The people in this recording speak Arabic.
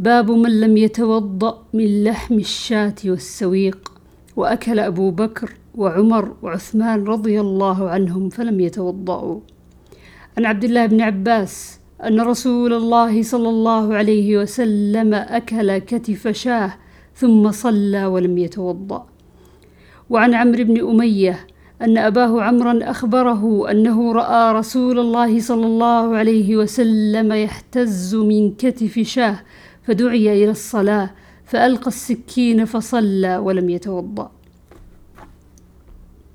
باب من لم يتوضأ من لحم الشاة والسويق وأكل أبو بكر وعمر وعثمان رضي الله عنهم فلم يتوضأوا. عن عبد الله بن عباس أن رسول الله صلى الله عليه وسلم أكل كتف شاة ثم صلى ولم يتوضأ. وعن عمرو بن أمية أن أباه عمرا أخبره أنه رأى رسول الله صلى الله عليه وسلم يحتز من كتف شاة فدعي إلى الصلاة فألقى السكين فصلى ولم يتوضأ.